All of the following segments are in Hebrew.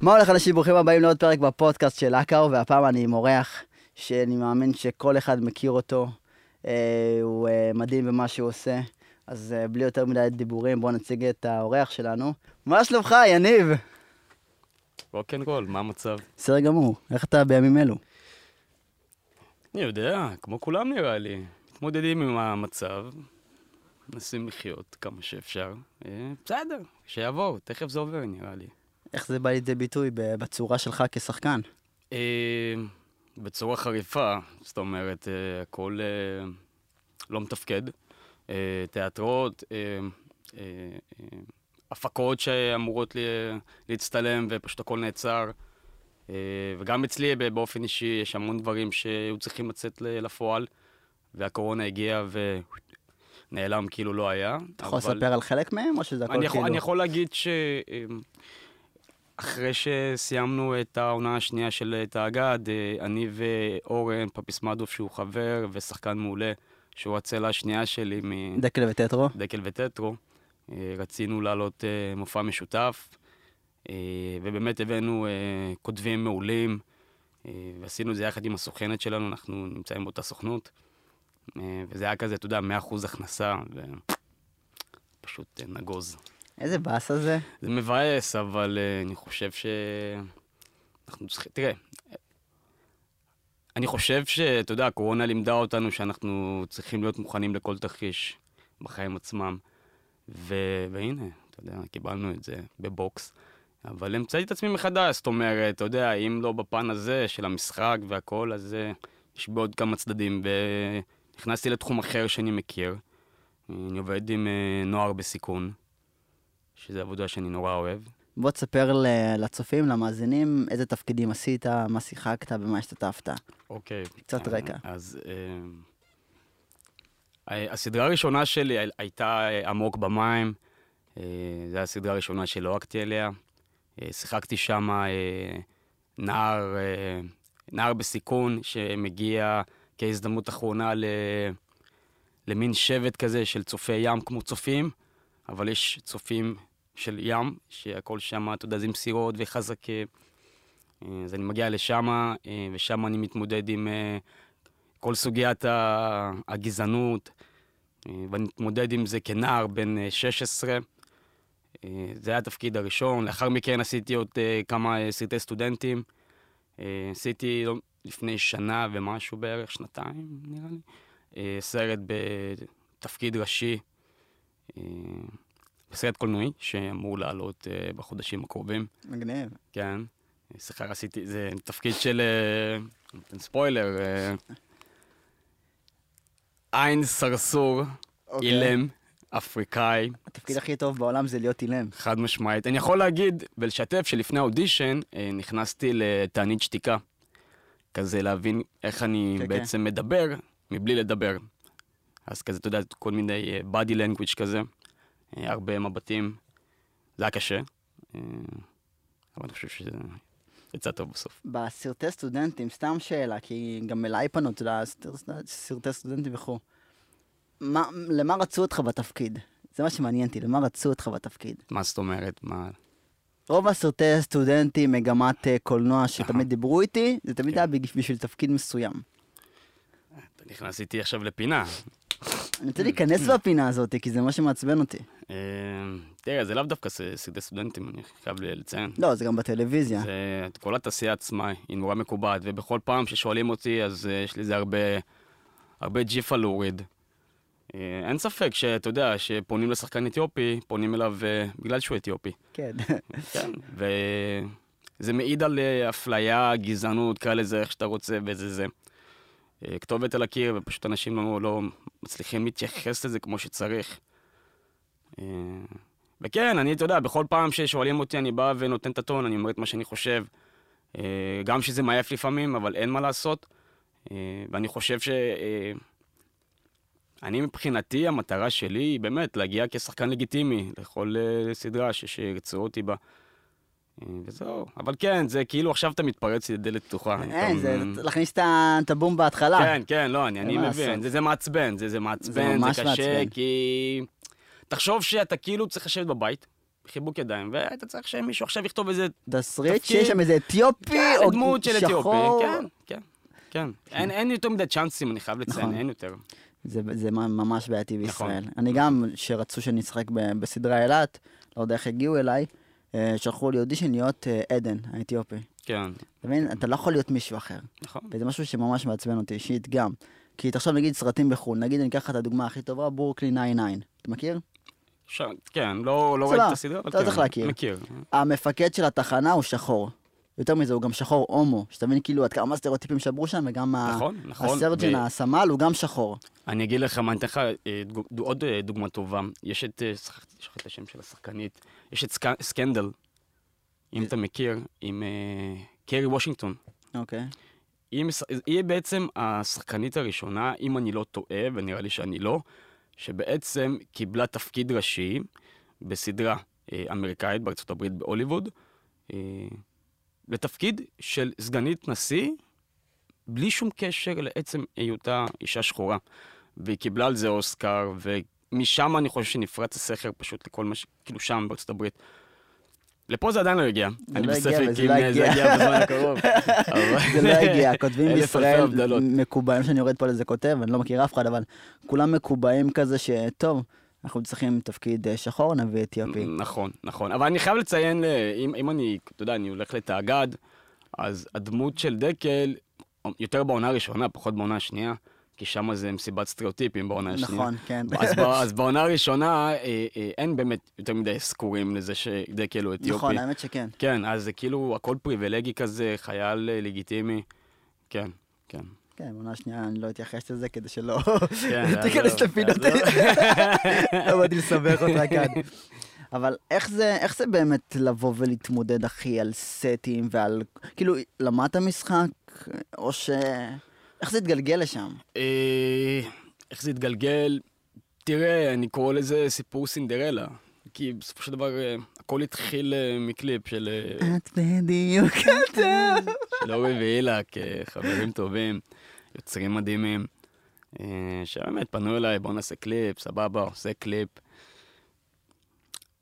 מה הולך אנשים? ברוכים הבאים לעוד פרק בפודקאסט של אקאו, והפעם אני עם אורח שאני מאמין שכל אחד מכיר אותו. אה, הוא אה, מדהים במה שהוא עושה. אז אה, בלי יותר מדי דיבורים, בואו נציג את האורח שלנו. מה שלומך, יניב? רוקנרול, מה המצב? בסדר גמור. איך אתה בימים אלו? אני יודע, כמו כולם נראה לי. מתמודדים עם המצב, מנסים לחיות כמה שאפשר. אה, בסדר, שיעבור, תכף זה עובר נראה לי. איך זה בא לידי ביטוי בצורה שלך כשחקן? אה, בצורה חריפה, זאת אומרת, אה, הכל אה, לא מתפקד. תיאטרות, הפקות שאמורות להצטלם ופשוט הכל נעצר. וגם אצלי באופן אישי יש המון דברים שהיו צריכים לצאת לפועל, והקורונה הגיעה ונעלם כאילו לא היה. אתה יכול לספר על חלק מהם, או שזה הכל אני כאילו... יכול, אני יכול להגיד שאחרי שסיימנו את העונה השנייה של תאגד, אה, אני ואורן פפיסמדוב, שהוא חבר ושחקן מעולה, שהוא הצלע השנייה שלי דקל וטטרו? מדקל וטטרו, אה, רצינו לעלות אה, מופע משותף, ובאמת הבאנו כותבים מעולים, ועשינו את זה יחד עם הסוכנת שלנו, אנחנו נמצאים באותה סוכנות, וזה היה כזה, אתה יודע, 100% הכנסה, ופשוט נגוז. איזה באסה זה. זה מבאס, אבל uh, אני חושב ש... אנחנו צריכים... תראה, אני חושב שאתה יודע, הקורונה לימדה אותנו שאנחנו צריכים להיות מוכנים לכל תרחיש בחיים עצמם. ו... והנה, אתה יודע, קיבלנו את זה בבוקס. אבל המצאתי את עצמי מחדש, זאת אומרת, אתה יודע, אם לא בפן הזה של המשחק והכל, אז uh, יש בעוד כמה צדדים. ונכנסתי לתחום אחר שאני מכיר. אני עובד עם uh, נוער בסיכון. שזו עבודה שאני נורא אוהב. בוא תספר לצופים, למאזינים, איזה תפקידים עשית, מה שיחקת, במה השתתפת. אוקיי. קצת רקע. אז אה, הסדרה הראשונה שלי הי- הייתה אה, עמוק במים. אה, זו הייתה הסדרה הראשונה שלא עקתי אליה. אה, שיחקתי שם אה, נער, אה, נער בסיכון שמגיע כהזדמנות אחרונה ל... למין שבט כזה של צופי ים כמו צופים, אבל יש צופים של ים, שהכל שם, אתה יודע, זה עם סירות וחזק. אה, אז אני מגיע לשם, אה, ושם אני מתמודד עם אה, כל סוגיית הגזענות, ואני מתמודד עם זה כנער בן אה, 16. אה, זה היה התפקיד הראשון. לאחר מכן עשיתי עוד כמה סרטי סטודנטים. עשיתי לא- לפני שנה ומשהו בערך, שנתיים נראה לי, סרט בתפקיד ראשי, בסרט קולנועי, שאמור לעלות אה, בחודשים הקרובים. מגניב. כן. סליחה, עשיתי, זה תפקיד של... אה, נותן ספוילר. אה, עין סרסור, אוקיי. אילם, אפריקאי, התפקיד הכי טוב בעולם זה להיות אילם. חד משמעית. אני יכול להגיד ולשתף שלפני האודישן אה, נכנסתי לתענית שתיקה. כזה להבין איך אני כן, כן. בעצם מדבר מבלי לדבר. אז כזה, אתה יודע, כל מיני אה, body language כזה, הרבה מבטים. זה היה קשה, אה, אבל אני חושב שזה יצא טוב בסוף. בסרטי סטודנטים, סתם שאלה, כי גם אליי פנו, אתה יודע, סרט- סרטי סטודנטים וכו'. מה, למה רצו אותך בתפקיד? זה מה שמעניין אותי, למה רצו אותך בתפקיד? מה זאת אומרת? מה... רוב הסרטי סטודנטים, מגמת אה, קולנוע שתמיד דיברו איתי, זה תמיד כן. היה בשביל תפקיד מסוים. אתה נכנס איתי עכשיו לפינה. אני רוצה להיכנס בפינה הזאת, כי זה מה שמעצבן אותי. אה, תראה, זה לאו דווקא סרטי סטודנטים, אני חייב לציין. לא, זה גם בטלוויזיה. זה, כל התעשייה עצמה היא נורא מקובעת, ובכל פעם ששואלים אותי, אז uh, יש לזה הרבה, הרבה ג'יפה להוריד. Uh, אין ספק שאתה יודע, שפונים לשחקן אתיופי, פונים אליו בגלל שהוא אתיופי. כן. כן. וזה מעיד על אפליה, גזענות, קרא לזה איך שאתה רוצה, וזה זה. כתובת על הקיר, ופשוט אנשים לא, לא מצליחים להתייחס לזה כמו שצריך. Uh, וכן, אני, אתה יודע, בכל פעם ששואלים אותי, אני בא ונותן את הטון, אני אומר את מה שאני חושב. אה, גם שזה מעייף לפעמים, אבל אין מה לעשות. אה, ואני חושב ש... אה, אני מבחינתי, המטרה שלי היא באמת להגיע כשחקן לגיטימי לכל אה, סדרה ש- שירצו אותי בה. אה, וזהו. אבל כן, זה כאילו עכשיו אתה מתפרץ לדלת פתוחה. אין, זה לכניס את הבום בהתחלה. כן, כן, לא, אני, מבין. זה, זה מעצבן, זה, זה מעצבן, זה קשה. כי... תחשוב שאתה כאילו צריך לשבת בבית, חיבוק ידיים, והיית צריך שמישהו עכשיו יכתוב איזה תסריט. שיש שם איזה אתיופי, כן, או דמות של אתיופי. כן, כן, כן. אין אין יותר מדי צ'אנסים, אני חייב לציין, נכון. אין יותר. זה, זה ממש בעייתי נכון. בישראל. אני גם, שרצו ב- בסדרה אילת, לא יודע איך הגיעו אליי, אה, שלחו לי אודישן להיות אה, עדן, האתיופי. כן, אתה מבין? אתה לא יכול להיות מישהו אחר. נכון. וזה משהו שממש מעצבן אותי אישית גם. כי תחשוב נגיד סרטים בחו"ל, נגיד אני אקח לך את הדוגמה הכי טובה, ברוקלי 99. אתה מכיר? כן, לא לא ראיתי את הסדרה, אבל אתה לא כן, צריך להכיר. מכיר. המפקד של התחנה הוא שחור. יותר מזה, הוא גם שחור הומו. שאתה מבין כאילו עד כמה סטריאוטיפים שברו שם, וגם ה- נכון, נכון. הסרג'ן, ו- הסמל, הוא גם שחור. אני אגיד לך מה, אני אתן לך אה, עוד אה, דוגמה טובה. יש את, אה, שכחתי את השם של השחקנית, יש את סק- סקנדל, אם אתה מכיר, עם קרי וושינגטון. אוקיי. היא בעצם השחקנית הראשונה, אם אני לא טועה, ונראה לי שאני לא, שבעצם קיבלה תפקיד ראשי בסדרה אה, אמריקאית בארצות הברית בהוליווד, אה, לתפקיד של סגנית נשיא, בלי שום קשר לעצם היותה אישה שחורה. והיא קיבלה על זה אוסקר, ומשם אני חושב שנפרץ הסכר פשוט לכל מה ש... כאילו שם בארצות הברית. לפה זה עדיין לא הגיע. אני לא בספק אם לא זה. יגיע בזמן הקרוב. זה לא הגיע, כותבים בישראל. מקובעים, שאני יורד פה על איזה כותב, אני לא מכיר אף אחד, אבל כולם מקובעים כזה שטוב, אנחנו צריכים תפקיד אה, שחור, נביא אתיופי. נכון, נכון. אבל אני חייב לציין, אה, אם, אם אני, אתה יודע, אני הולך לתאגד, אז הדמות של דקל, יותר בעונה הראשונה, פחות בעונה השנייה, כי שם זה מסיבת סטריאוטיפים בעונה השנייה. נכון, כן. אז, ב, אז בעונה הראשונה אה, אה, אין באמת יותר מדי אזכורים לזה שדקל הוא אתיופי. נכון, האמת שכן. כן, אז זה כאילו הכל פריבילגי כזה, חייל אה, לגיטימי. כן, כן. כן, בעונה השנייה אני לא אתייחס לזה כדי שלא כן, תיכנס עזוב, לפינות. לא באתי לסבך אותך כאן. אבל איך זה, איך זה באמת לבוא ולהתמודד, אחי, על סטים ועל... כאילו, למדת משחק, או ש... איך זה התגלגל לשם? אה, איך זה התגלגל? תראה, אני קורא לזה סיפור סינדרלה. כי בסופו של דבר אה, הכל התחיל אה, מקליפ של את בדיוק אתה. של אורי ואילק, חברים טובים, יוצרים מדהימים, שבאמת פנו אליי, בוא נעשה קליפ, סבבה, עושה קליפ.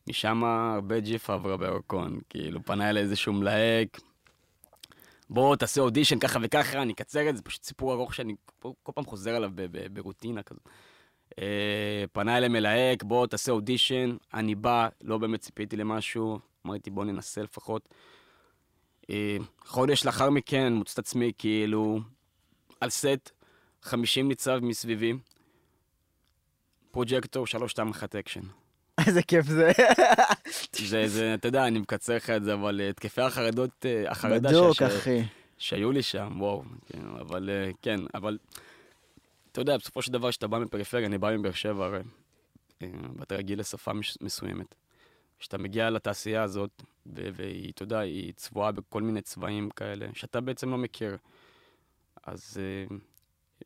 משם הרבה ג'יפה עברה בירקון, כאילו פנה אליי איזשהו מלהק, בוא תעשה אודישן ככה וככה, אני אקצר את זה, פשוט סיפור ארוך שאני כל, פעם חוזר עליו ברוטינה כזאת. אה, פנה אליי מלהק, בוא תעשה אודישן, אני בא, לא באמת ציפיתי למשהו, אמרתי בוא ננסה לפחות. אה, חודש לאחר מכן מוצא את עצמי כאילו על סט, 50 ניצב מסביבי, פרוג'קטור 321 אקשן. איזה כיף זה. זה, זה, אתה יודע, אני מקצר לך את זה, אבל אה, התקפי החרדות, אה, החרדה בדוק, ש- אחי. שהיו לי שם, וואו, כן, אבל אה, כן, אבל אתה יודע, בסופו של דבר, כשאתה בא מפריפריה, אני בא מבאר שבע הרי, ואתה רגיל לשפה מש- מסוימת. כשאתה מגיע לתעשייה הזאת, ו- והיא, אתה יודע, היא צבועה בכל מיני צבעים כאלה, שאתה בעצם לא מכיר, אז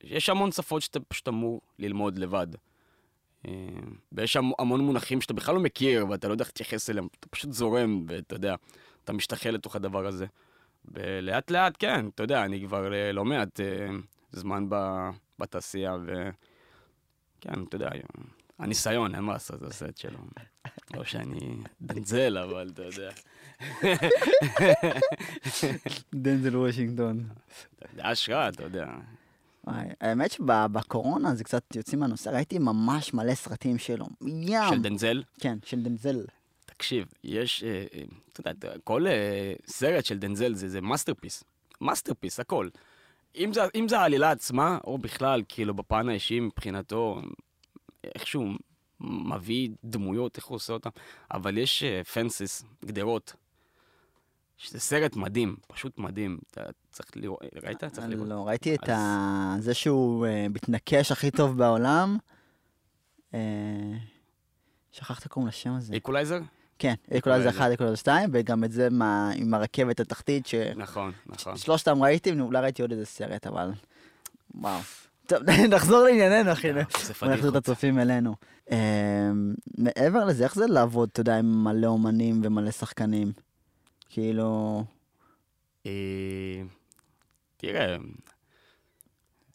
יש המון שפות שאתה פשוט אמור ללמוד לבד. אה, ויש המ- המון מונחים שאתה בכלל לא מכיר, ואתה לא יודע איך להתייחס אליהם, אתה פשוט זורם, ואתה יודע, אתה משתחל לתוך הדבר הזה. ולאט לאט, כן, אתה יודע, אני כבר לא מעט אה, זמן בתעשייה, וכן, אתה יודע, הניסיון, אין מה לעשות, זה עושה את שלו. לא שאני דנזל, אבל אתה יודע. דנזל וושינגטון. זה השראה, אתה יודע. וואי, האמת שבקורונה זה קצת יוצאים מהנושא, ראיתי ממש מלא סרטים שלו. ים. של דנזל, כן, של דנזל. תקשיב, יש, אה, אה, אתה יודע, כל אה, סרט של דנזל זה, זה masterpiece. masterpiece, הכל. אם זה, אם זה העלילה עצמה, או בכלל, כאילו, בפן האישי מבחינתו, איכשהו מביא דמויות, איך הוא עושה אותם, אבל יש Fences, גדרות, שזה סרט מדהים, פשוט מדהים. אתה צריך לראות, ראית? צריך לראות. לא, ראיתי את ה... זה שהוא אה, מתנקש הכי טוב בעולם. אה, שכחת קוראים לשם הזה. איקולייזר? כן, איקולייזר. 1, אקולייזר 2, וגם את זה עם הרכבת התחתית, ש... נכון, נכון. שלושתם ראיתי, אולי ראיתי עוד איזה סרט, אבל... וואו. טוב, נחזור לענייננו, אחי. אה, נחזיר את. הצופים אלינו. מעבר לזה, איך זה לעבוד, אתה יודע, עם מלא אומנים ומלא שחקנים? כאילו... אה, תראה,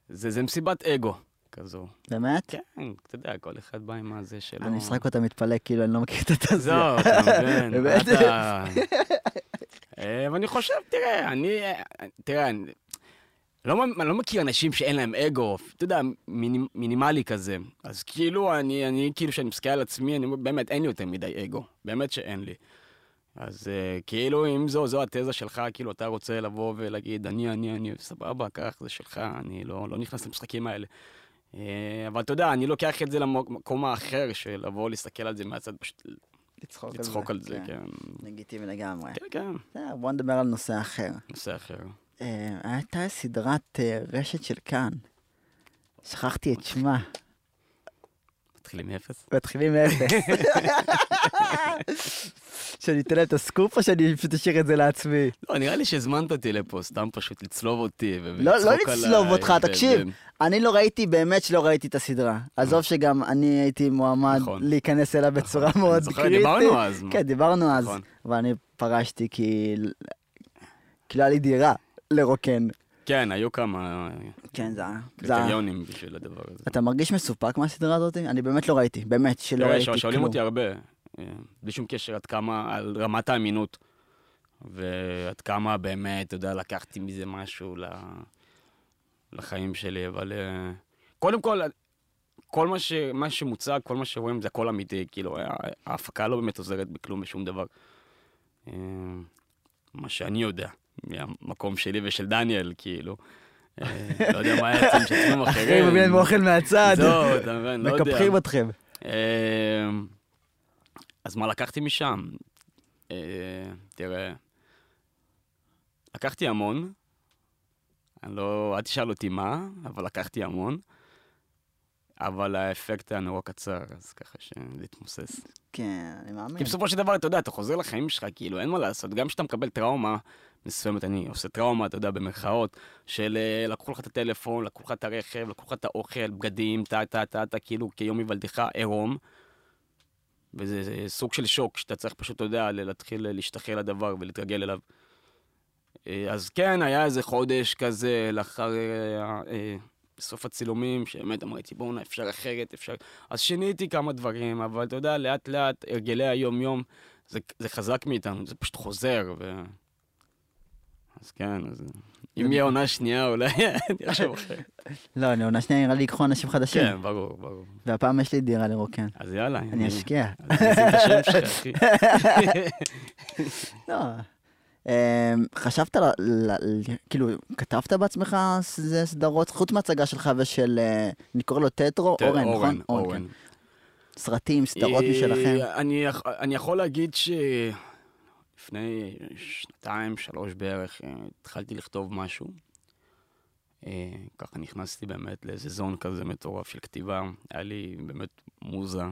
זה, זה מסיבת אגו כזו. באמת? כן, אתה יודע, כל אחד בא עם הזה שלו. אני משחק אותה מתפלא, כאילו, אני לא מכיר את התעשייה. זהו, אתה מבין? אתה- אה, ואני חושב, תראה, אני, אה, תראה, אני לא, אני לא מכיר אנשים שאין להם אגו, אתה יודע, מינימ, מינימלי כזה. אז כאילו, אני, אני כאילו, כשאני מסתכל על עצמי, אני אומר, באמת, אין לי יותר מדי אגו. באמת שאין לי. אז אה, כאילו, אם זו, זו התזה שלך, כאילו, אתה רוצה לבוא ולהגיד, אני, אני, אני, סבבה, קח, זה שלך, אני לא, לא נכנס למשחקים האלה. אה, אבל אתה יודע, אני לוקח את זה למקום האחר, של לבוא להסתכל על זה מהצד, פשוט לצחוק על זה. לצחוק על זה, כן. לגיטימי לגמרי. כן, כן, בוא נדבר על נושא אחר. נושא אחר. אה, הייתה סדרת אה, רשת של כאן. שכחתי את שמה. מתחילים מאפס? מתחילים מאפס. שאני אתן להם את הסקופ או שאני פשוט אשאיר את זה לעצמי? לא, נראה לי שהזמנת אותי לפה, סתם פשוט לצלוב אותי לא, לא ולצחוק לצלוב עליי, אותך, ו- תקשיב. ו- אני לא ראיתי, באמת שלא ראיתי את הסדרה. עזוב שגם אני הייתי מועמד נכון. להיכנס אליה בצורה נכון. מאוד אני זוכר, קריטית. דיברנו אז. כן, דיברנו אז. נכון. ואני פרשתי כי... כי לא היה לי דירה לרוקן. כן, היו כמה כן, זה היה... זה היה- קריטריונים בשביל הדבר הזה. אתה מרגיש מסופק מהסדרה הזאת? אני באמת לא ראיתי, באמת שלא תראה, ראיתי שואל- שואלים כלום. אותי הרבה, אה, בלי שום קשר עד כמה, על רמת האמינות, ועד כמה באמת, אתה יודע, לקחתי מזה משהו ל- לחיים שלי, אבל אה, קודם כל, כל מה, ש, מה שמוצג, כל מה שרואים זה הכל אמיתי, כאילו, ה- ההפקה לא באמת עוזרת בכלום, בשום דבר. אה, מה שאני יודע, מהמקום שלי ושל דניאל, כאילו. אה, לא יודע מה היה אצל משתתפים אחרים. אחרים מביאים אוכל מהצד. זהו, אתה מבין, לא יודע. מקפחים אתכם. אה, אז מה לקחתי משם? אה, תראה, לקחתי המון. אני לא, אל תשאל אותי מה, אבל לקחתי המון. אבל האפקט היה נורא קצר, אז ככה שזה התמוסס. כן, אני מאמין. כי בסופו של דבר, אתה יודע, אתה חוזר לחיים שלך, כאילו, אין מה לעשות. גם כשאתה מקבל טראומה מסוימת, אני עושה טראומה, אתה יודע, במרכאות, של אה, לקחו לך את הטלפון, לקחו לך את הרכב, לקחו לך את האוכל, בגדים, טה טה טה טה, כאילו, כיום היוולדך עירום. וזה זה סוג של שוק, שאתה צריך פשוט, אתה יודע, להתחיל להשתחרר לדבר ולהתרגל אליו. אה, אז כן, היה איזה חודש כזה לאחר אה, סוף הצילומים, שבאמת אמרתי, בואנה, אפשר אחרת, אפשר... אז שיניתי כמה דברים, אבל אתה יודע, לאט לאט, הרגלי היום-יום, זה, זה חזק מאיתנו, זה פשוט חוזר, ו... אז כן, אז... אם יהיה עונה שנייה, אולי אני אחשוב אחרת. לא, אני עונה שנייה נראה לי ייקחו אנשים חדשים. כן, ברור, ברור. והפעם יש לי דירה לרוקן. אז יאללה. אני אשקיע. אז נשים את השם שלך, אחי. לא. אמ, חשבת, כאילו, כתבת בעצמך סדרות, חוץ מההצגה שלך ושל, אה, אני קורא לו טטרו, אורן, נכון? אורן. אורן. סרטים, סדרות משלכם. אה, אני, יכ- אני יכול להגיד שלפני שנתיים, שלוש בערך, אה, התחלתי לכתוב משהו. אה, ככה נכנסתי באמת לאיזה זון כזה מטורף של כתיבה. היה לי באמת מוזה.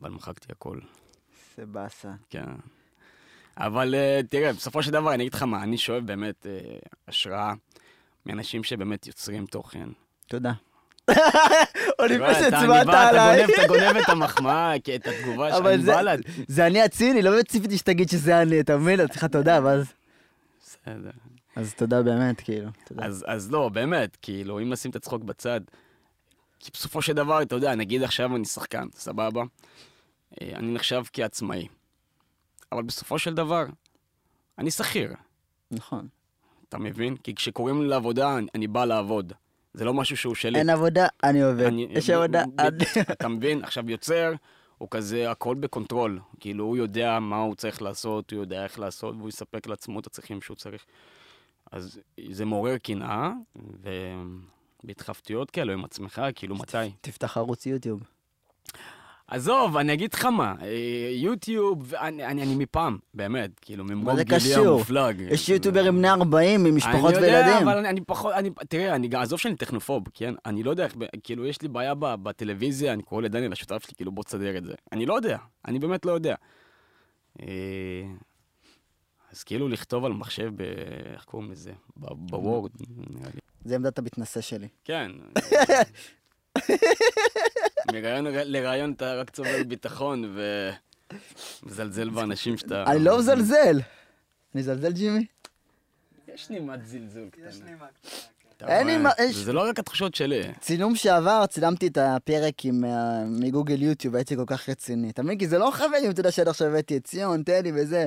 אבל מחקתי הכל, זה באסה. כן. אבל אה, תראה, בסופו של דבר, אני אגיד לך מה, אני שואב באמת אה, השראה מאנשים שבאמת יוצרים תוכן. תודה. עוד לפני אני שהצבעת עליי. אתה גונב את המחמאה, את התגובה אבל שאני זה- אני הציני, לא באמת ציפיתי שתגיד שזה אני, אתה מבין? אז צריכה תודה, ואז... בסדר. אז תודה באמת, כאילו. תודה. אז, אז לא, באמת, כאילו, אם נשים את הצחוק בצד, כי בסופו של דבר, אתה יודע, נגיד עכשיו אני שחקן, סבבה? אה, אני נחשב כעצמאי. אבל בסופו של דבר, אני שכיר, נכון. אתה מבין? כי כשקוראים לי לעבודה, אני, אני בא לעבוד. זה לא משהו שהוא שלי. אין עבודה, אני עובד. אני- יש עבודה, אתה מבין? עכשיו, יוצר, הוא כזה, הכל ב control. כאילו, הוא יודע מה הוא צריך לעשות, הוא יודע איך לעשות, והוא יספק לעצמו את הצרכים שהוא צריך. אז זה מעורר קנאה, והתכתבויות כאלו עם עצמך, כאילו, מתי? תפתח ערוץ יוטיוב. עזוב, אני אגיד לך מה, אה, יוטיוב, אני, אני, אני מפעם, באמת, כאילו, ממרום גילי? המופלג. יש יוטיוברים בני 40 עם משפחות אני יודע, וילדים. אבל אני, אני פחות, אני, תראה, אני, עזוב שאני טכנופוב, כן? אני לא יודע איך, כאילו, יש לי בעיה בטלוויזיה, אני קורא לדניאל, השותף שלי, כאילו, בוא תסדר את זה. אני לא יודע, אני באמת לא יודע. אה, אז כאילו לכתוב על מחשב, ב, איך קוראים לזה? בוורד, נראה לי. זה עמדת המתנשא שלי. כן. מרעיון לרעיון אתה רק צובר ביטחון ומזלזל באנשים שאתה... אני לא מזלזל. אני מזלזל, ג'ימי? יש נימת זלזול קטנה. יש לי מה קטנה, כן. אתה אין לי רואה? מה- זה- זה לא רק התחושות שלי. צילום שעבר, צילמתי את הפרק עם, אה, מגוגל יוטיוב, הייתי כל כך רציני. אתה מבין? כי זה לא חברים, אתה יודע שעד עכשיו הבאתי את ציון, טדי וזה.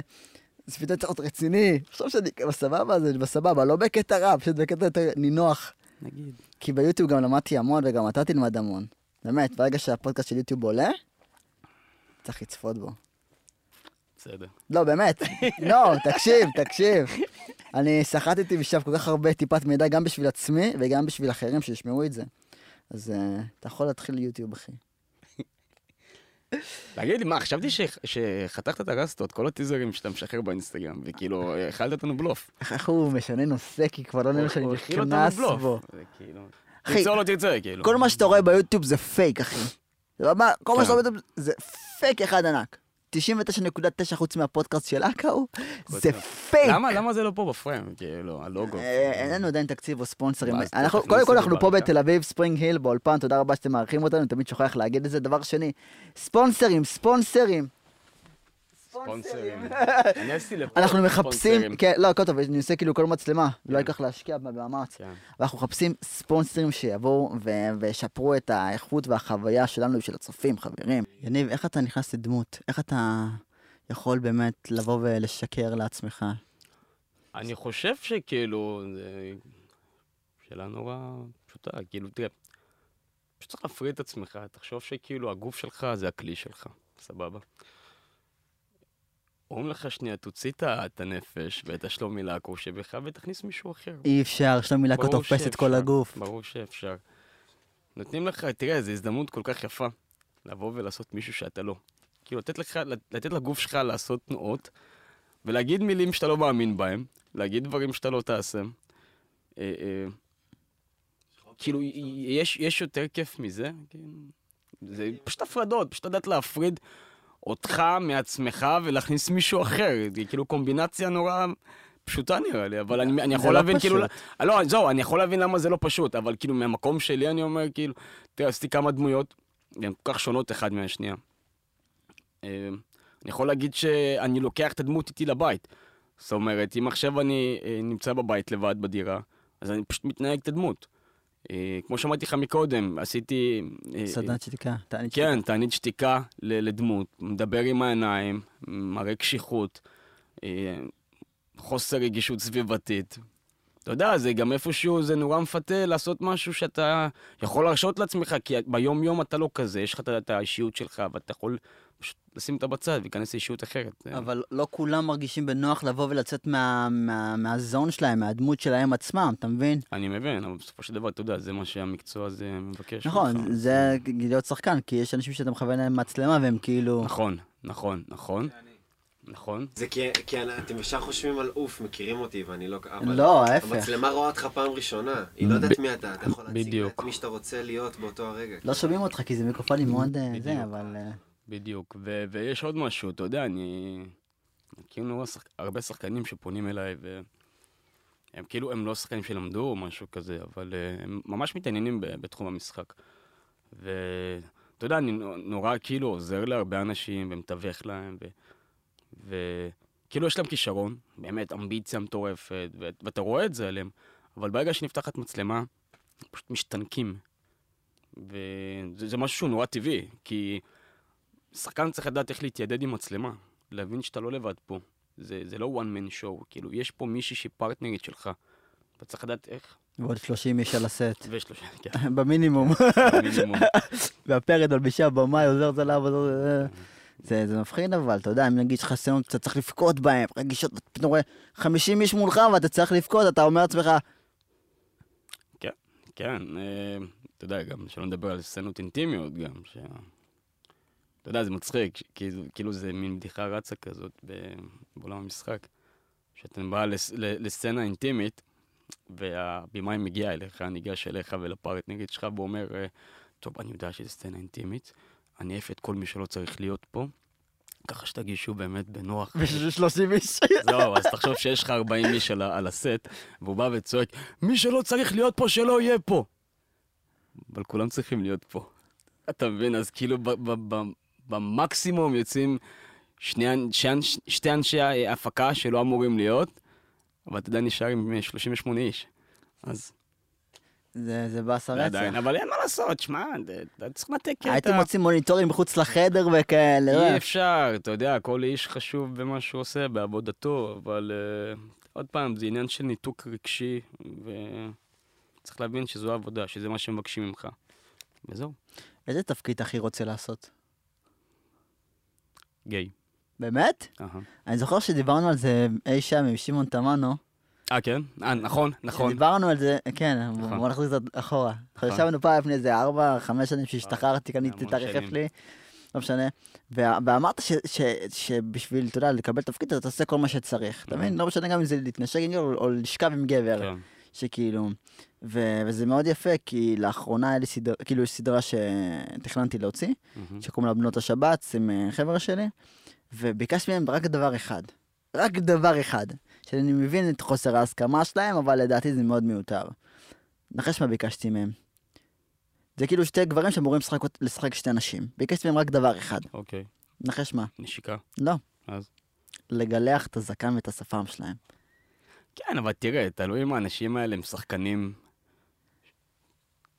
אז פתאום צריך להיות רציני. עכשיו שאני בסבבה, זה בסבבה, לא בקטע רע, פשוט בקטע יותר נינוח. נגיד. כי ביוטיוב גם למדתי המון וגם אתה תלמד המון. באמת, ברגע שהפודקאסט של יוטיוב עולה, צריך לצפות בו. בסדר. לא, באמת. לא, תקשיב, תקשיב. אני סחטתי משם כל כך הרבה טיפת מידע, גם בשביל עצמי וגם בשביל אחרים שישמעו את זה. אז uh, אתה יכול להתחיל יוטיוב, אחי. תגיד לי, מה, חשבתי שחתכת את הרסטות, כל הטיזרים שאתה משחרר באינסטגרם, וכאילו, אכלת אותנו בלוף. איך הוא משנה נושא, כי כבר לא נראה שאני נכנס. בו. תרצה או לא תרצה, כאילו. כל מה שאתה רואה ביוטיוב זה פייק, אחי. כל מה. שאתה רואה ביוטיוב זה פייק אחד ענק. 99.9 חוץ מהפודקאסט של אקאו, זה. פייק. למה, למה זה לא פה בפריים? כאילו, הלוגו. אה, אין לנו עדיין תקציב או ספונסרים. קודם כל אנחנו פה. בתל אביב, ספרינג היל, באולפן, תודה רבה שאתם מארחים אותנו, תמיד שוכח להגיד את זה. דבר שני, ספונסרים, ספונסרים. ספונסרים. אנחנו מחפשים. כן, לא, הכל טוב, אני עושה כאילו כל מצלמה, לא ייקח להשקיע במאמץ. כן. ואנחנו מחפשים ספונסרים שיבואו וישפרו את האיכות והחוויה שלנו ושל הצופים, חברים. יניב, איך אתה נכנס לדמות? איך אתה יכול באמת לבוא ולשקר לעצמך? אני חושב שכאילו, שאלה נורא פשוטה, כאילו, תראה, פשוט צריך להפריד את עצמך, תחשוב שכאילו הגוף שלך זה הכלי שלך, סבבה? אומרים לך שנייה, תוציא את הנפש ואת השלומי לעקו שבך ותכניס מישהו אחר. אי אפשר, שלומי לקו תופס את כל הגוף. ברור שאפשר. נותנים לך, תראה, זו הזדמנות כל כך יפה לבוא ולעשות מישהו שאתה לא. כאילו, לתת, לך, לתת לגוף שלך לעשות תנועות, ולהגיד מילים שאתה לא מאמין בהם, להגיד דברים שאתה לא תעשה. אה, אה, כאילו, יש, יש יותר כיף מזה? כאילו, זה פשוט הפרדות, פשוט לדעת להפריד אותך מעצמך ולהכניס מישהו אחר. זה כאילו קומבינציה נורא פשוטה נראה לי, אבל אני, אני זה יכול לא להבין כאילו... פשוט. לא, זהו, אני יכול להבין למה זה לא פשוט, אבל כאילו מהמקום שלי אני אומר, כאילו, תראה, עשיתי כמה דמויות, והן כל כך שונות אחת מהשנייה. אה, אני יכול להגיד שאני לוקח את הדמות איתי לבית. זאת אומרת, אם עכשיו אני אה, נמצא בבית לבד בדירה, אז אני פשוט מתנהג את הדמות. אה, כמו שאמרתי לך מקודם, עשיתי... אה, סדנת שתיקה, תענית שתיקה. כן, תענית שתיקה לדמות, מדבר עם העיניים, מראה קשיחות, אה, חוסר רגישות סביבתית. אתה יודע, זה גם איפשהו, זה נורא מפתה לעשות משהו שאתה יכול להרשות לעצמך, כי ביום-יום אתה לא כזה, יש לך את האישיות שלך, ואתה יכול פשוט לשים אותה בצד ולהיכנס לאישיות אחרת. אבל לא כולם מרגישים בנוח לבוא ולצאת מה- מה- מהזון שלהם, מהדמות שלהם עצמם, אתה מבין? אני מבין, אבל בסופו של דבר, אתה יודע, זה מה שהמקצוע הזה מבקש. נכון, ממך. זה להיות שחקן, כי יש אנשים שאתה מכוון להם מצלמה והם כאילו... נכון, נכון, נכון. נכון. זה כי, כי אני- אתם ישר חושבים על אוף, מכירים אותי ואני לא... אבל לא, ההפך. המצלמה רואה אותך פעם ראשונה, היא לא יודעת מי אתה, אתה יכול להציג. את מי שאתה רוצה להיות באותו הרגע. לא שומעים אותך כי זה מיקרופונים מאוד אה, זה. אבל... בדיוק, ו- ויש עוד משהו, אתה יודע, אני מכיר נורא שח... הרבה שחקנים שפונים אליי, והם כאילו, הם לא שחקנים שלמדו או משהו כזה, אבל uh, הם ממש מתעניינים ב- בתחום המשחק. ואתה יודע, אני נו- נורא כאילו עוזר להרבה אנשים ומתווך להם, ו... וכאילו יש להם כישרון, באמת אמביציה מטורפת, ו... ואתה רואה את זה עליהם, אבל ברגע שנפתחת מצלמה, פשוט משתנקים. וזה זה משהו שהוא נורא טבעי, כי שחקן צריך לדעת איך להתיידד עם מצלמה, להבין שאתה לא לבד פה. זה, זה לא one man show, כאילו, יש פה מישהי שהיא פרטנרית שלך. אתה צריך לדעת איך. ועוד 30 איש על הסט. ויש לו... כן, במינימום. מינימום. והפרד מלבישה במאי עוזרת עליו. עוזר- זה זה מפחיד אבל, אתה יודע, אם נגיד יש לך סצנות, אתה צריך לבכות בהם, רגישות, אתה רואה 50 איש מולך ואתה צריך לבכות, אתה אומר לעצמך, כן, אה, אתה יודע, גם שלא נדבר על סצנות אינטימיות גם, ש... אתה יודע, זה מצחיק, כאילו, כאילו זה מין בדיחה רצה כזאת בעולם המשחק. שאתה בא לס... לסצנה אינטימית, והבימאי מגיע אליך, ניגש אליך ולפרטנרית שלך, והוא אומר, אה, טוב, אני יודע שזו סצנה אינטימית, אני אעיף את כל מי שלא צריך להיות פה, ככה שתגישו באמת בנוח. ו-30 איש. זהו, אז תחשוב שיש לך 40 איש על, הסט, והוא בא וצועק, מי שלא צריך להיות פה, שלא יהיה פה. אבל כולם צריכים להיות פה. אתה מבין? אז כאילו במקסימום יוצאים שני, שני, שתי אנשי הפקה שלא אמורים להיות, אבל אתה יודע, נשאר עם 38 איש. אז זה זה באסה עדיין, רצח. אבל אין מה לעשות, שמע, אתה צריך לנתק קטע. הייתי מוציא מוניטורים מחוץ לחדר וכאלה. לא? אי אפשר, אתה יודע, כל איש חשוב במה שהוא עושה, בעבודתו, אבל uh, עוד פעם, זה עניין של ניתוק רגשי, וצריך להבין שזו העבודה, שזה מה שמבקשים ממך. וזהו, איזה תפקיד הכי רוצה לעשות? גיי. באמת? אהה. אני זוכר שדיברנו על זה אי שם עם שמעון תמנו. אה, כן? אה, נכון, נכון. דיברנו על זה, כן, נכון. בוא נחזיר קצת אחורה. נכון. ישבנו פעם לפני איזה ארבע, חמש שנים שהשתחררתי, קניתי המון את הרכב. שלי, לא משנה. ואמרת ש- ש- שבשביל, אתה יודע, לקבל תפקיד אתה תעשה כל מה שצריך. אתה מבין? לא משנה גם אם זה להתנשק עם גבר או לשכב עם גבר. שכאילו, ו- וזה מאוד יפה, כי לאחרונה היה לי סדרה, כאילו יש סדרה שתכננתי להוציא, מהמם. שקוראים לה בנות השבץ עם אה, חבר'ה שלי, וביקשתי מהם רק דבר אחד, רק דבר אחד, שאני מבין את חוסר ההסכמה שלהם, אבל לדעתי זה מאוד מיותר. נחש מה ביקשתי מהם. זה כאילו שתי גברים שאמורים לשחק, לשחק שתי נשים. ביקשתי מהם רק דבר אחד. אוקיי, נחש מה? נשיקה. לא. אז? לגלח את הזקן ואת השפם שלהם. כן, אבל תראה, תלוי אם האנשים האלה הם שחקנים.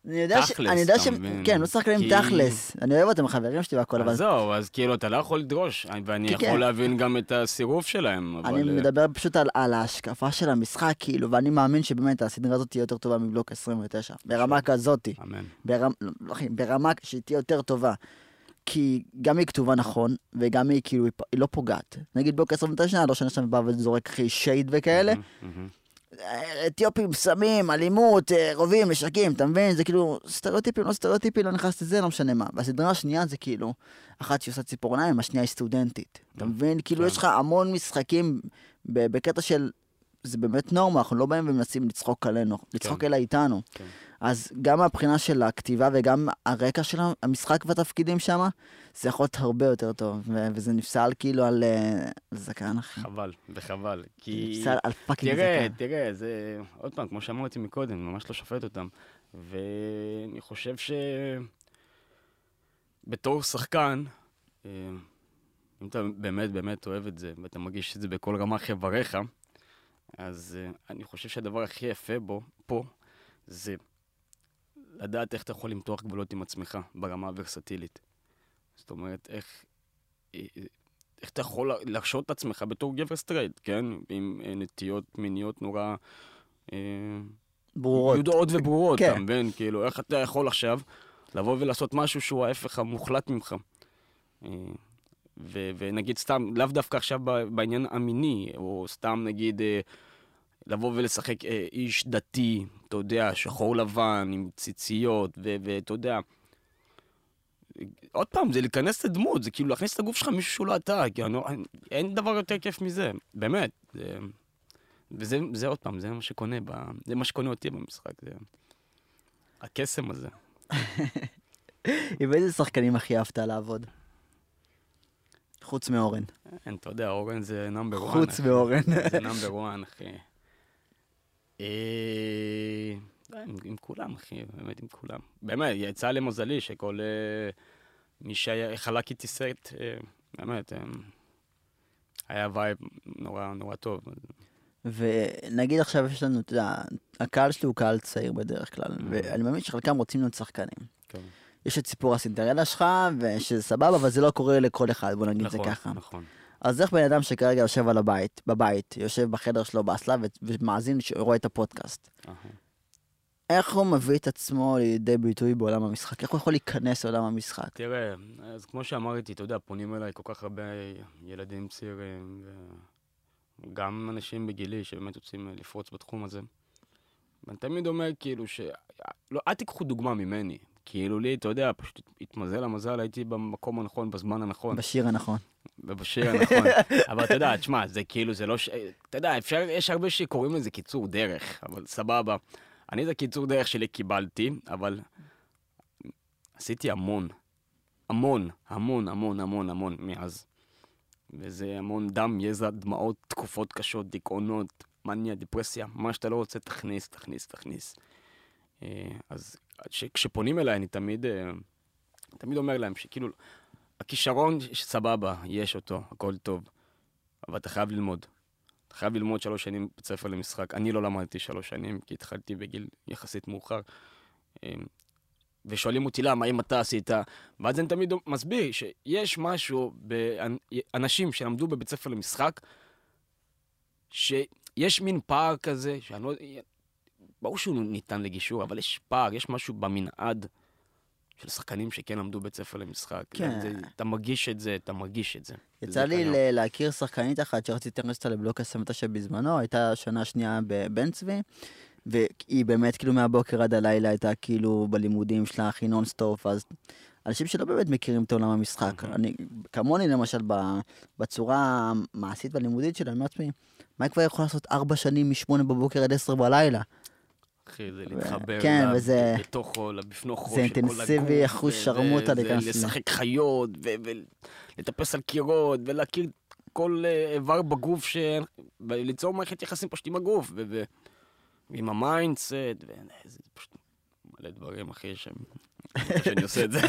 אני יודע ש... תכלס, אני יודע מבין? כן, לא שחקנים כי- תכלס. אני אוהב אותם, חברים שלי והכל, אבל זהו, אז כאילו, אתה לא יכול לדרוש, ואני יכול כן. להבין גם את הסירוב שלהם, אבל... אני אה, מדבר פשוט על, על ההשקפה של המשחק, כאילו, ואני מאמין שבאמת הסדרה הזאת תהיה יותר טובה מבלוק 29. ברמה כזאתי. אמן. ברמה, לא, אחי, ברמה שהיא תהיה יותר טובה. כי גם היא כתובה נכון, וגם היא כאילו, היא לא פוגעת. נגיד בלוק 29, לא שאני עכשיו בא וזורק אחי שייד וכאלה. אה, אתיופים, סמים, אלימות, אה, רובים, נשקים, אתה מבין? זה כאילו סטריאוטיפים, לא סטריאוטיפים, לא נכנס לזה, לא משנה מה. והסדרה השנייה זה כאילו, אחת שעושה ציפורניים, השנייה היא סטודנטית. אתה מבין? כאילו כן. יש לך המון משחקים בקטע של, זה באמת נורמה, אנחנו לא באים ומנסים לצחוק עלינו, לצחוק אלא איתנו. אז גם מהבחינה של הכתיבה וגם הרקע של המשחק והתפקידים שם, זה יכול להיות הרבה יותר טוב. ו- וזה נפסל כאילו על אה, על זקן, אחי. חבל, וחבל. זה כי... נפסל על פאקינג תראה, זקן. תראה, זה... עוד פעם, כמו שאמרתי מקודם, ממש לא שופט אותם. ואני חושב ש... בתור שחקן, אה, אם אתה באמת באמת אוהב את זה, ואתה מרגיש את זה בכל רמה חבריך, אז אה, אני חושב שהדבר הכי יפה בו, פה, זה לדעת איך אתה יכול למתוח גבולות עם עצמך ברמה הוורסטילית. זאת אומרת, איך, אה, איך אתה יכול להרשות את עצמך בתור גבר סטרייט, כן? עם אה, נטיות מיניות נורא... אה, ברורות. ידועות וברורות, כן. אתה מבין? כאילו, איך אתה יכול עכשיו לבוא ולעשות משהו שהוא ההפך המוחלט ממך? אה, ו- ונגיד סתם, לאו דווקא עכשיו בעניין המיני, או סתם נגיד אה, לבוא ולשחק אה, איש דתי, אתה יודע, שחור לבן, עם ציציות, ואתה יודע, עוד פעם, זה להיכנס לדמות, זה כאילו להכניס את הגוף שלך מישהו שהוא לא אתה, כי אני, לא- אין דבר יותר כיף מזה, באמת. זה, וזה זה עוד פעם, זה מה שקונה, ב, זה מה שקונה אותי במשחק, זה הקסם הזה. עם איזה שחקנים הכי אהבת לעבוד? חוץ מאורן. אין, אתה יודע, אורן זה number one. חוץ מאורן. זה number one, אחי. אה, די, עם, עם כולם, אחי, באמת עם כולם. באמת, יצא למזלי שכל אה, מי שחלק איתי סט, אה, באמת, אה, היה vibe נורא נורא טוב. ונגיד עכשיו יש לנו, אתה יודע, הקהל שלי הוא קהל צעיר בדרך כלל, ואני מאמין שחלקם רוצים להיות שחקנים. כן. יש את סיפור הסינדרלה שלך, ושזה סבבה, אבל זה לא קורה לכל אחד, בוא נגיד את זה נכון, ככה. נכון. אז איך בן אדם שכרגע יושב על הבית, בבית, יושב בחדר שלו באסלה ומאזין, רואה את הפודקאסט. איך הוא מביא את עצמו לידי ביטוי בעולם המשחק? איך הוא יכול להיכנס לעולם המשחק? תראה, אז כמו שאמרתי, אתה יודע, פונים אליי כל כך הרבה ילדים צעירים, וגם אנשים בגילי שבאמת רוצים לפרוץ בתחום הזה. ואני תמיד אומר, כאילו, ש... לא, אל תיקחו דוגמה ממני. כאילו לי, אתה יודע, פשוט התמזל המזל, הייתי במקום הנכון, בזמן הנכון, בשיר הנכון. ובשיר הנכון. אבל אתה יודע, תשמע, זה כאילו, זה לא ש... אתה יודע, אפשר, יש הרבה שקוראים לזה קיצור דרך, אבל סבבה. אני את הקיצור דרך שלי קיבלתי, אבל עשיתי המון. המון, המון, המון, המון, המון מאז. וזה המון דם, יזע, דמעות, תקופות קשות, דיכאונות, מניה, דיפרסיה, מה שאתה לא רוצה, תכניס, תכניס, תכניס. אה, אז כשפונים אליי, אני תמיד, אה, תמיד אומר להם שכאילו, הכישרון, סבבה, יש אותו, הכל טוב, אבל אתה חייב ללמוד. אתה חייב ללמוד שלוש שנים בית ספר למשחק. אני לא למדתי שלוש שנים, כי התחלתי בגיל יחסית מאוחר. אמ, ושואלים אותי למה, אם אתה עשית, ואז אני תמיד מסביר שיש משהו באנשים שלמדו בבית ספר למשחק, שיש מין פער כזה, שאני לא... ברור שהוא ניתן לגישור, אבל יש פער, יש משהו במנעד של שחקנים שכן למדו בית ספר למשחק. כן. זה, אתה מרגיש את זה, אתה מרגיש את זה. יצא לי. ל- להכיר שחקנית אחת שרציתי להכניס אותה לבלוק הסמטה שבזמנו, הייתה שנה שנייה בבית צבי, והיא באמת כאילו מהבוקר עד הלילה הייתה כאילו בלימודים שלה הכי נונסטופ, אז אנשים שלא באמת מכירים את עולם המשחק. אוקיי. אני, כמוני למשל, בצורה המעשית והלימודית שלה, אני אומר לעצמי, מה היא כבר יכולה לעשות ארבע שנים משמונה בבוקר עד עשר בלילה? אחי, זה להתחבר כן, לה- וזה- לתוכו, בפנוכו זה של כל אינטנסיבי, הגוף, אחוז ו- שרמוטה ו- להיכנס זה לזה. לשחק חיות, ולטפס על קירות, ולהכיר כל אה, איבר בגוף, ש- וליצור מערכת יחסים פשוט עם הגוף, ו- ועם המיינדסט, וזה פשוט מלא דברים, אחי, שהם... שאני עושה את זה.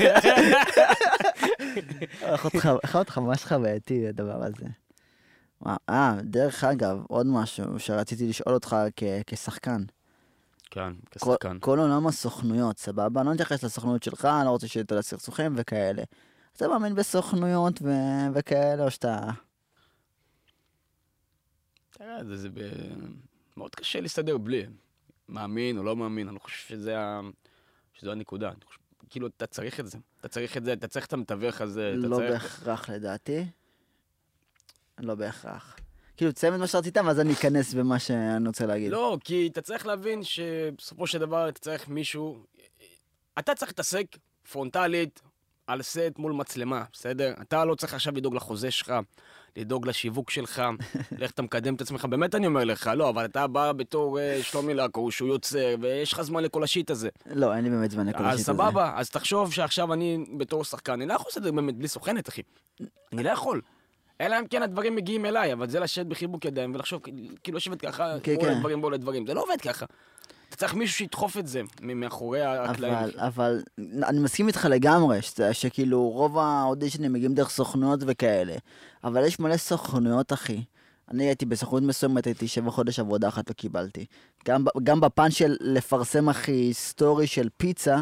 איך אותך- ממש חווייתי הדבר הזה. אה, דרך אגב, עוד משהו שרציתי לשאול אותך כשחקן. כן, כשחקן. כל עולם הסוכנויות, סבבה? לא מתייחס לסוכנויות שלך, אני לא רוצה שיהיה את הסכסוכים וכאלה. אתה מאמין בסוכנויות ו- וכאלה, או שאתה... תראה, זה, זה ב... מאוד קשה להסתדר בלי. מאמין או לא מאמין, אני חושב שזה ה... שזו הנקודה. חושב, כאילו, אתה צריך את זה. אתה צריך את זה, אתה צריך את המתווך הזה. לא צריך... בהכרח לדעתי. לא בהכרח. כאילו, תסיים את מה שרצית, ואז אני אכנס במה שאני רוצה להגיד. לא, כי אתה צריך להבין שבסופו של דבר אתה צריך מישהו... אתה צריך להתעסק פרונטלית על סט מול מצלמה, בסדר? אתה לא צריך עכשיו לדאוג לחוזה שלך, לדאוג לשיווק שלך, לאיך אתה מקדם את עצמך. באמת אני אומר לך, לא, אבל אתה בא בתור uh, שלומי לקו, שהוא יוצר, ויש לך זמן לכל השיט הזה. לא, אין לי באמת זמן לכל אז השיט הזה. סבבה, אז תחשוב שעכשיו אני בתור שחקן, אני לא יכול לעשות את זה באמת בלי סוכנת, אחי. אני לא יכול. אלא אם כן הדברים מגיעים אליי, אבל זה לשבת בחיבוק ידיים ולחשוב, כאילו לשבת ככה, כן, בוא כן. לדברים, בוא לדברים. זה לא עובד ככה. אתה צריך מישהו שידחוף את זה מאחורי הקלעים. אבל, אבל אני מסכים איתך לגמרי, שזה- שכאילו רוב האודישנים מגיעים דרך סוכנויות וכאלה, אבל יש מלא סוכנויות, אחי. אני הייתי בסוכנות מסוימת, הייתי שבע חודש עבודה אחת לא קיבלתי. גם, גם בפן של לפרסם, אחי, סטורי של פיצה,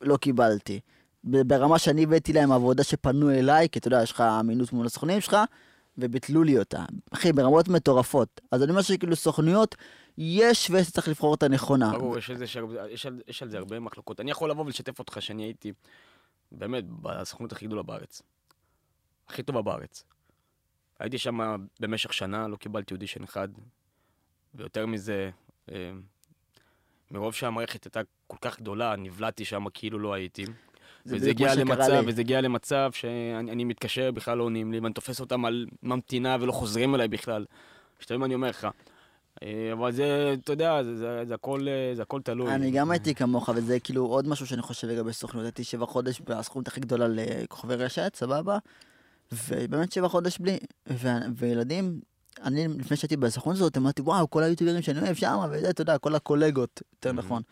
לא קיבלתי. ברמה שאני הבאתי להם עבודה שפנו אליי, כי אתה יודע, יש לך אמינות מול הסוכנים שלך, וביטלו לי אותה. אחי, ברמות מטורפות. אז אני אומר שכאילו סוכנויות, יש וצריך לבחור את הנכונה. ברור, יש, יש, יש, יש על זה הרבה מחלוקות. אני יכול לבוא ולשתף אותך שאני הייתי באמת בסוכנות הכי גדולה בארץ. הכי טובה בארץ. הייתי שם במשך שנה, לא קיבלתי אודישן אחד, ויותר מזה, אה, מרוב שהמערכת הייתה כל כך גדולה, נבלעתי שם כאילו לא הייתי. זה וזה מה הגיע למצב. וזה הגיע למצב שאני אני מתקשר, בכלל לא עונים לי, ואני תופס אותם על ממתינה ולא חוזרים אליי בכלל. שתיים אני אומר לך. אה, אבל זה, אתה יודע, זה, זה, זה, הכל, אה, זה הכל תלוי. אני גם הייתי כמוך, וזה כאילו עוד משהו שאני חושב לגבי סוכנות. הייתי שבע חודש בסוכנות הכי גדולה לכוכבי רשת, סבבה? ובאמת שבע חודש בלי. וילדים, אני לפני שהייתי בסוכנות הזאת, אמרתי, וואו, כל היוטיוברים שאני אוהב שם, וזה, אתה יודע, כל הקולגות, יותר נכון.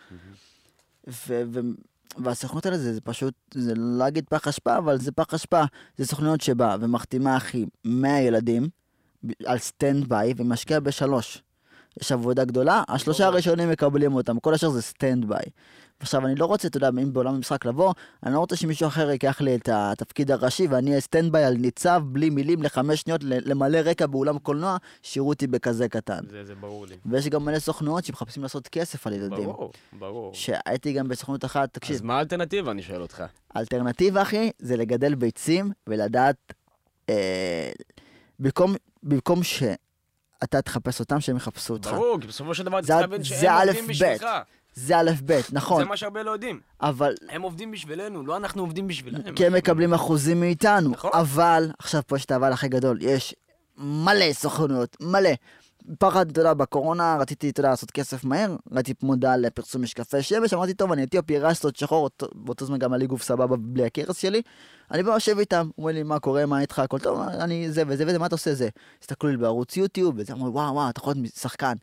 והסוכנות האלה זה, זה פשוט, זה לא להגיד פח אשפה, אבל זה פח אשפה. זה סוכנות שבאה ומחתימה, אחי, 100 ילדים על standby ומשקיע בשלוש. יש עבודה גדולה, השלושה הראשונים מקבלים אותם, כל השאר זה standby. עכשיו, אני לא רוצה, אתה יודע, אם בעולם המשחק לבוא, אני לא רוצה שמישהו אחר ייקח לי את התפקיד הראשי ואני אהיה standby על ניצב, בלי מילים, לחמש שניות, ל- למלא רקע באולם קולנוע, שיראו אותי בכזה קטן. זה, זה ברור לי. ויש גם מלא סוכנויות שמחפשים לעשות כסף על ילדים. ברור, ברור. שהייתי גם בסוכנות אחת, תקשיב, אז מה האלטרנטיבה, אני שואל אותך? האלטרנטיבה, אחי, זה לגדל ביצים ולדעת, אה, במקום, במקום שאתה תחפש אותם, שהם יחפשו אותך. ברור, כי בסופו של דבר אתה זה- צריך להבין שהם עובדים ב'. בשבילך. זה א' ב', נכון, זה מה שהרבה לא יודעים. אבל הם עובדים בשבילנו, לא אנחנו עובדים בשבילם. כי הם מקבלים אחוזים מאיתנו. נכון. אבל, עכשיו פה יש את האבל הכי גדול, יש מלא סוכנויות, מלא. פחד, אתה יודע, בקורונה רציתי, אתה יודע, לעשות כסף מהר, ראיתי מודעה לפרסום משקפי שמש, אמרתי, טוב, אני אתיופי, רסטות שחור, אותו- באותו זמן גם היה לי גוף סבבה בלי הכרס שלי. אני בא יושב איתם, אומר לי, מה קורה, מה איתך, הכל טוב, אני זה וזה וזה, מה אתה עושה זה? הסתכלו לי בערוץ יוטיוב, וזה אמרו, וואו, וואו, אתה יכול להיות שחקן.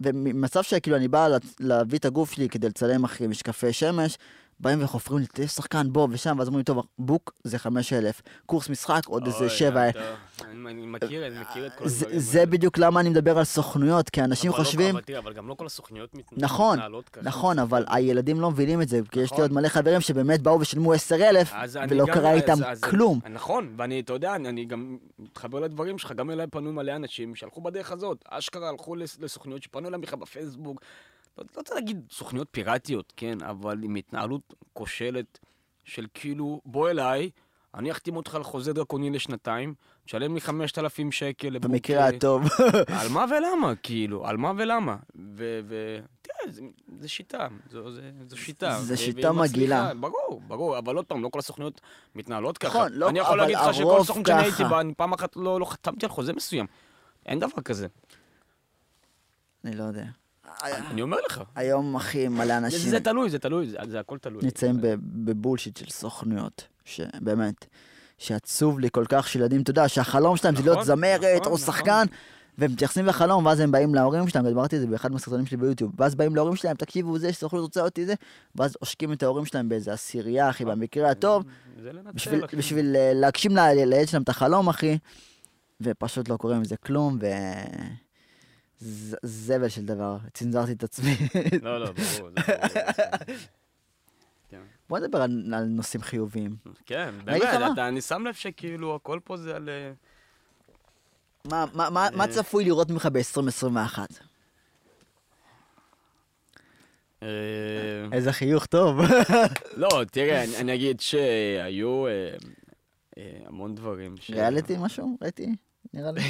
וממצב שכאילו אני בא לה- להביא את הגוף שלי כדי לצלם אחרי משקפי שמש, באים וחופרים לי, שחקן, בוא, ושם, ואז אומרים, טוב, בוק זה 5,000, קורס משחק, עוד איזה אוי, שבע. אתה- אני מכיר, אני מכיר את כל זה- הדברים זה. בדיוק למה אני מדבר על סוכנויות, כי אנשים לא- חושבים... אבל גם לא כל הסוכניות מת- נכון, מתנהלות ככה. נכון, אבל הילדים לא מבינים את זה, כי יש לי נכון. עוד מלא חברים שבאמת באו ושילמו 10,000, אז אני ולא קרה איתם כלום. נכון, ואני, אתה יודע, אני, גם מתחבר לדברים שלך, גם אליי פנו מלא אנשים שהלכו בדרך הזאת. אשכרה הלכו לס- לסוכניות שפנו אליהם בכלל בפייסבוק. לא, לא רוצה להגיד סוכניות פיראטיות, כן, אבל עם התנהלות כושלת של כאילו, בוא אליי, אני אחתים אותך על חוזה דרקוני לשנתיים, תשלם לי 5,000 שקל לבוק. במקרה הטוב. על מה ולמה, כאילו, על מה ולמה. ו... ו... תראה, זה, שיטה, זו, זה, זו שיטה. זה ו- שיטה מגעילה. ברור, ברור, אבל עוד פעם, לא כל הסוכניות מתנהלות ככה. נכון, לא, אני יכול להגיד לך שכל סוכנות שאני הייתי. בה, אני פעם אחת לא, לא חתמתי על חוזה מסוים. אין דבר כזה. אני לא יודע. אני אומר לך. היום, אחי, מלא אנשים זה תלוי, זה תלוי, זה, זה הכל תלוי. נמצאים בבולשיט של סוכנויות, שבאמת, שעצוב לי כל כך שילדים, אתה יודע, שהחלום שלהם זה להיות נכון, זמרת נכון, או נכון. שחקן, והם מתייחסים לחלום, ואז הם באים להורים שלהם, דיברתי על זה באחד מהסרטונים שלי ביוטיוב, ואז באים להורים שלהם, תקשיבו, זה שסוכנות רוצה אותי זה, ואז עושקים את ההורים שלהם באיזה עשירייה, אחי, במקרה הטוב, בשביל, אה, להגשים לילד שלהם את החלום, אחי, ופשוט לא קורה עם זה כלום, ו... זבל של דבר, צנזרתי את עצמי. לא, לא, ברור. כן. בוא נדבר על, נושאים חיוביים. כן, באמת, אני שם לב שכאילו הכל פה זה על... אה, מה, אה. צפוי לראות ממך ב-2021? אה, איזה חיוך טוב. לא, תראה, אני, אגיד שהיו המון דברים ש... ריאליטי משהו? ראיתי? נראה לי.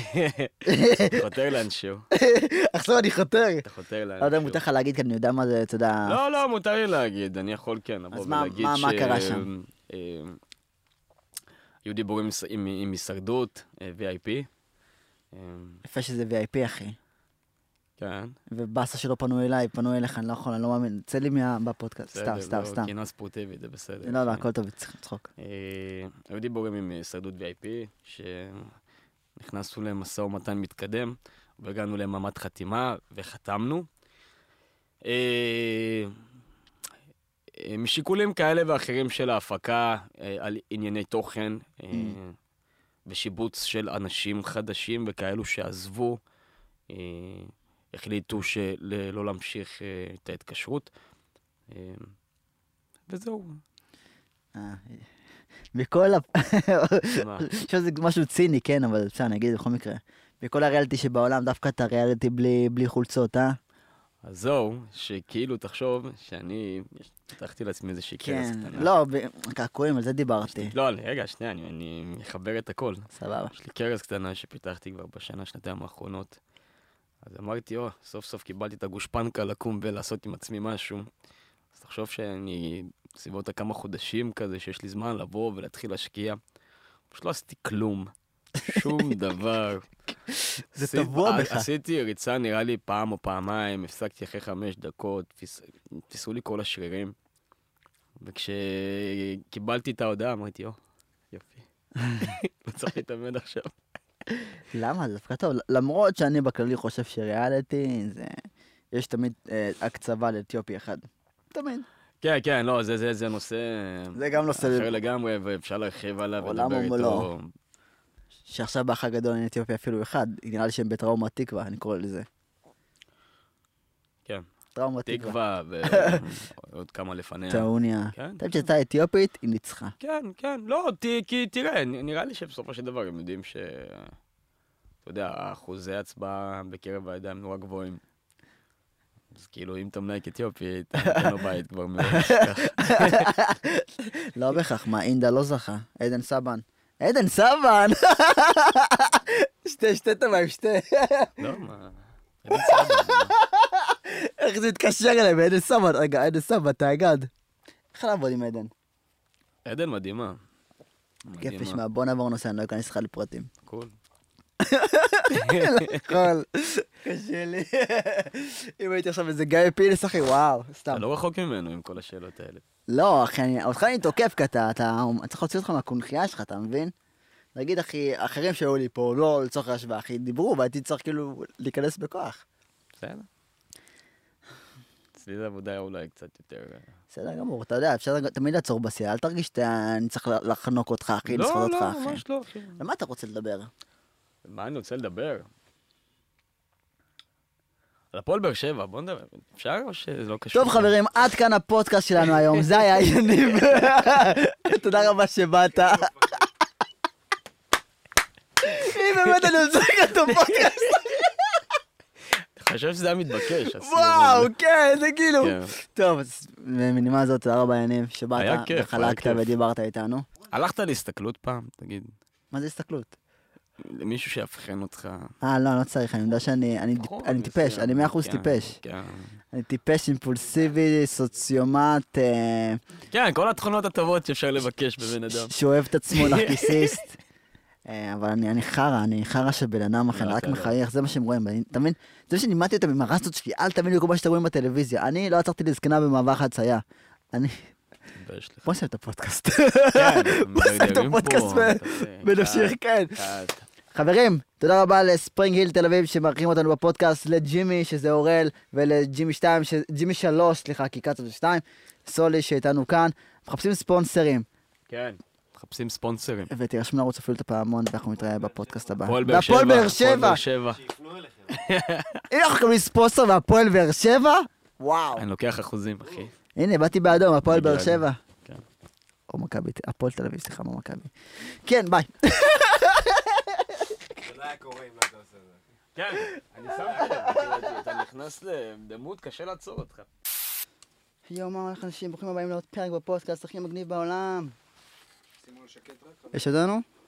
חותר לאנשהו, עכשיו אני חותר. אתה חותר לאנשהו. לא יודע אם מותר לך להגיד, כי אני יודע מה זה, אתה יודע... לא, לא, מותר לי להגיד, אני יכול כן לבוא אז ולהגיד ש... מה קרה שם? אה, היו דיבורים עם- הישרדות, אה, VIP. אה, יפה שזה VIP, אחי. כן, ובאסה שלא פנו אליי, פנו אליך, אני לא יכול, אני לא מאמין. צא לי מה- בפודקאסט, סתם, בסדר, סתם, סתם. קינה ספורטיבית, זה בסדר. לא, לא, כן. הכל טוב, צריך לצחוק. אה, היו דיבורים עם הישרדות VIP, שנכנסנו למשא ומתן מתקדם, והגענו למעמד חתימה, וחתמנו. אה, אה, משיקולים כאלה ואחרים של ההפקה אה, על ענייני תוכן, אה, ושיבוץ של אנשים חדשים וכאלו שעזבו, החליטו שלא להמשיך את ההתקשרות. וזהו. מכל ה... עכשיו זה משהו ציני, כן, אבל בסדר, אני אגיד בכל מקרה. בכל הריאליטי שבעולם, דווקא את הריאליטי בלי בלי חולצות, אה? אז זהו, שכאילו תחשוב שאני פתחתי לעצמי איזושהי קרס כן. קטנה. לא, קעקועים, על זה דיברתי. לא, רגע, שנייה, אני, אני אחבר את הכל. סבבה. יש לי קרס קטנה שפיתחתי כבר בשנה, שנתיים האחרונות. אז אמרתי, או, סוף סוף קיבלתי את הגושפנקה לקום ולעשות עם עצמי משהו. אז תחשוב שאני בסביבות הכמה חודשים כזה, שיש לי זמן לבוא ולהתחיל להשקיע. פשוט לא עשיתי כלום. שום דבר. זה טבוע בך. עשיתי ריצה נראה לי פעם או פעמיים, הפסקתי אחרי חמש דקות, תפסו לי כל השרירים. וכשקיבלתי את ההודעה אמרתי, או, יופי. לא צריך להתאמן עכשיו. למה? זה דווקא טוב. למרות שאני בכללי חושב שריאליטי זה... יש תמיד אה, הקצבה לאתיופי אחד. תמיד. כן, כן, לא, זה, זה, זה נושא זה גם נושא אחר לגמרי, ואפשר להרחיב עליו ולדבר. איתו. שעכשיו באח הגדול אין אתיופי אפילו אחד. נראה לי שהם בטראומת תקווה, אני קורא לזה. כן, טראומת תקווה. תקווה ועוד כמה לפניה. טעוניה. כן, אתה יודע שהייתה אתיופית, היא ניצחה. כן, כן, לא, ת, כי תראה, נראה לי שבסופו של דבר הם יודעים ש... אתה יודע, אחוזי הצבעה בקרב העדה הם נורא גבוהים. אז כאילו, אם אתה מנהיג אתיופי, אתה נותן לו בית כבר מראש. ככה. לא בהכרח, מה, אינדה לא זכה. עדן סבן. עדן סבן! שתה את המים, שתה. לא, מה... אין סבא, איך זה התקשר אליי בעדן סבן? רגע, עדן סבן, אתה אגד. איך לעבוד עם עדן? עדן מדהימה. כיף. לשמוע, בוא נעבור נושא, אני לא אכנס לך לפרטים. קול. קול. קשה לי. אם הייתי עכשיו איזה גיא פילס, אחי, וואו, סתם. אתה לא רחוק ממנו עם כל השאלות האלה. לא, אחי, אני- אותך אני תוקף, כי אתה, אתה, אני צריך להוציא אותך מהקונכייה שלך, אתה מבין? נגיד, אחי, אחרים שהיו לי פה, לא לצורך ההשוואה, אחי, דיברו, והייתי צריך כאילו להיכנס בכוח. בסדר. אצלי זה עבודה אולי קצת יותר... אה, בסדר גמור, אתה יודע, אפשר תמיד לעצור בשיא, אל תרגיש שאני צריך לחנוק אותך, אחי, לסחוט לא, אותך, לא, אחי. ממש לא, אחי. למה אתה רוצה לדבר? מה אני רוצה לדבר? על הפועל באר שבע, בוא נדבר. אפשר או שזה לא קשור? טוב חברים, עד כאן הפודקאסט שלנו היום, זה היה יניב. תודה רבה שבאת. אם באמת אני רוצה לקראת את הפודקאסט, אני חושב שזה היה מתבקש. וואו. כן, זה כאילו... כן. טוב, אז בנימה זאת, תודה רבה יניב, שבאת וחלקת. ודיברת איתנו. הלכת להסתכלות פעם? תגיד. מה זה הסתכלות? למישהו שיאבחן אותך. אה, לא, לא צריך, אני יודע שאני אני נכון, אני טיפש. אני מאה אחוז כן, טיפש. כן. אני טיפש, אימפולסיבי, סוציומט, אה, כן, כל התכונות הטובות שאפשר לבקש בבן אדם. שאוהב את עצמו, נרקיסיסט. אה, אבל אני אני חרא, אני חרא של בן אדם אחר, לא, רק לא. מחייך, זה מה שהם רואים. אתה מבין? זה שלימדתי אותם עם הרסטות שלי, אל תבינו כל מה שאתם רואים בטלוויזיה. אני לא עצרתי לזקנה במעבר חצייה. אני... בוא נסיים את הפודקאסט. כן, בוא נסיים את הפודקאסט ונמשיך, כן. חברים, תודה רבה לספרינג היל תל אביב שמארחים אותנו בפודקאסט, לג'ימי שזה אורל, ולג'ימי 2, ש... ג'ימי 3, סליחה, כי קצת זה 2, סולי שאיתנו כאן, מחפשים ספונסרים, כן. מחפשים ספונסרים. ותירשמו לערוץ אפילו את הפעמון, ואנחנו נתראה בפודקאסט הבא. הפועל באר שבע. והפועל באר הפועל שבע, באר שבע. שיפנו אליכם. אם אנחנו מקבלים ספונסר והפועל באר שבע, וואו. אני לוקח אחוזים, אחי. הנה, באתי באדום, הפועל באר. שבע. כן. או מכבי, הפועל תל אביב, סליחה, לא מכבי. כן, ביי. היה קורה אם לא היית עושה את זה. כן, אני שמתי לב, אתה נכנס לדמות, קשה לעצור אותך. יואו, מה הולך אנשים? ברוכים הבאים לעוד פרק בפודקאסט הכי מגניב בעולם. יש אותנו?